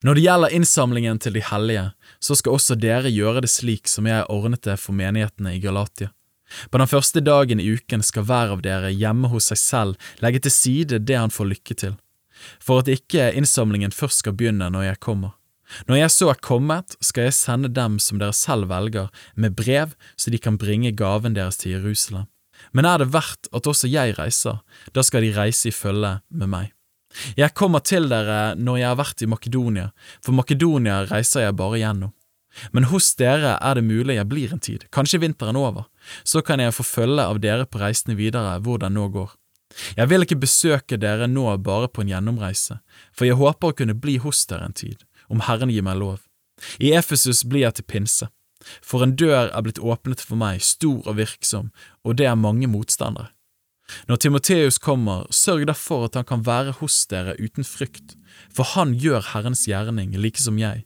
Når det gjelder innsamlingen til de hellige, så skal også dere gjøre det slik som jeg ordnet det for menighetene i Galatia. På den første dagen i uken skal hver av dere hjemme hos seg selv legge til side det han får lykke til, for at ikke innsamlingen først skal begynne når jeg kommer. Når jeg så er kommet, skal jeg sende dem som dere selv velger, med brev så de kan bringe gaven deres til Jerusalem. Men er det verdt at også jeg reiser, da skal de reise i følge med meg. Jeg kommer til dere når jeg har vært i Makedonia, for Makedonia reiser jeg bare gjennom. Men hos dere er det mulig jeg blir en tid, kanskje vinteren over, så kan jeg få følge av dere på reisene videre hvor det nå går. Jeg vil ikke besøke dere nå bare på en gjennomreise, for jeg håper å kunne bli hos dere en tid, om Herren gir meg lov. I Efesus blir jeg til pinse, for en dør er blitt åpnet for meg, stor og virksom, og det er mange motstandere. Når Timoteus kommer, sørg derfor at han kan være hos dere uten frykt, for han gjør Herrens gjerning like som jeg.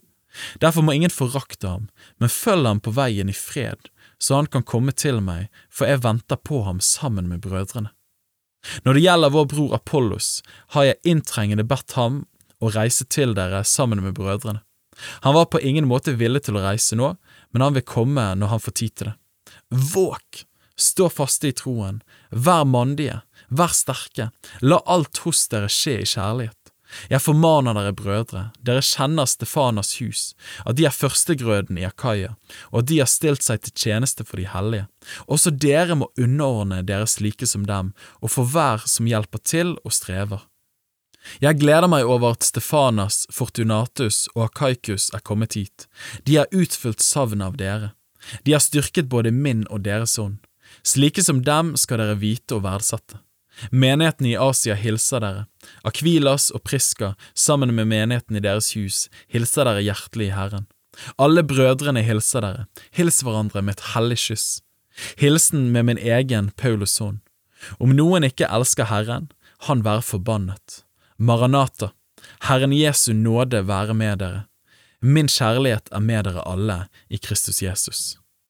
Derfor må ingen forakte ham, men følg ham på veien i fred, så han kan komme til meg, for jeg venter på ham sammen med brødrene. Når det gjelder vår bror Apollos, har jeg inntrengende bedt ham å reise til dere sammen med brødrene. Han var på ingen måte villig til å reise nå, men han vil komme når han får tid til det. Våk! Stå faste i troen, vær mandige, vær sterke, la alt hos dere skje i kjærlighet. Jeg formaner dere, brødre, dere kjenner Stefanas hus, at de er førstegrøden i Akaya, og at de har stilt seg til tjeneste for de hellige. Også dere må underordne dere slike som dem, og for hver som hjelper til og strever. Jeg gleder meg over at Stefanas, Fortunatus og Akaikus er kommet hit. De har utfylt savnet av dere. De har styrket både min og deres ånd. Slike som dem skal dere vite og verdsette. Menigheten i Asia hilser dere. Akvilas og Priska, sammen med menigheten i deres hus, hilser dere hjertelig i Herren. Alle brødrene hilser dere. Hils hverandre med et hellig kyss. Hilsen med min egen Paulus hånd. Om noen ikke elsker Herren, han være forbannet. Maranata, Herren Jesu nåde være med dere. Min kjærlighet er med dere alle i Kristus Jesus.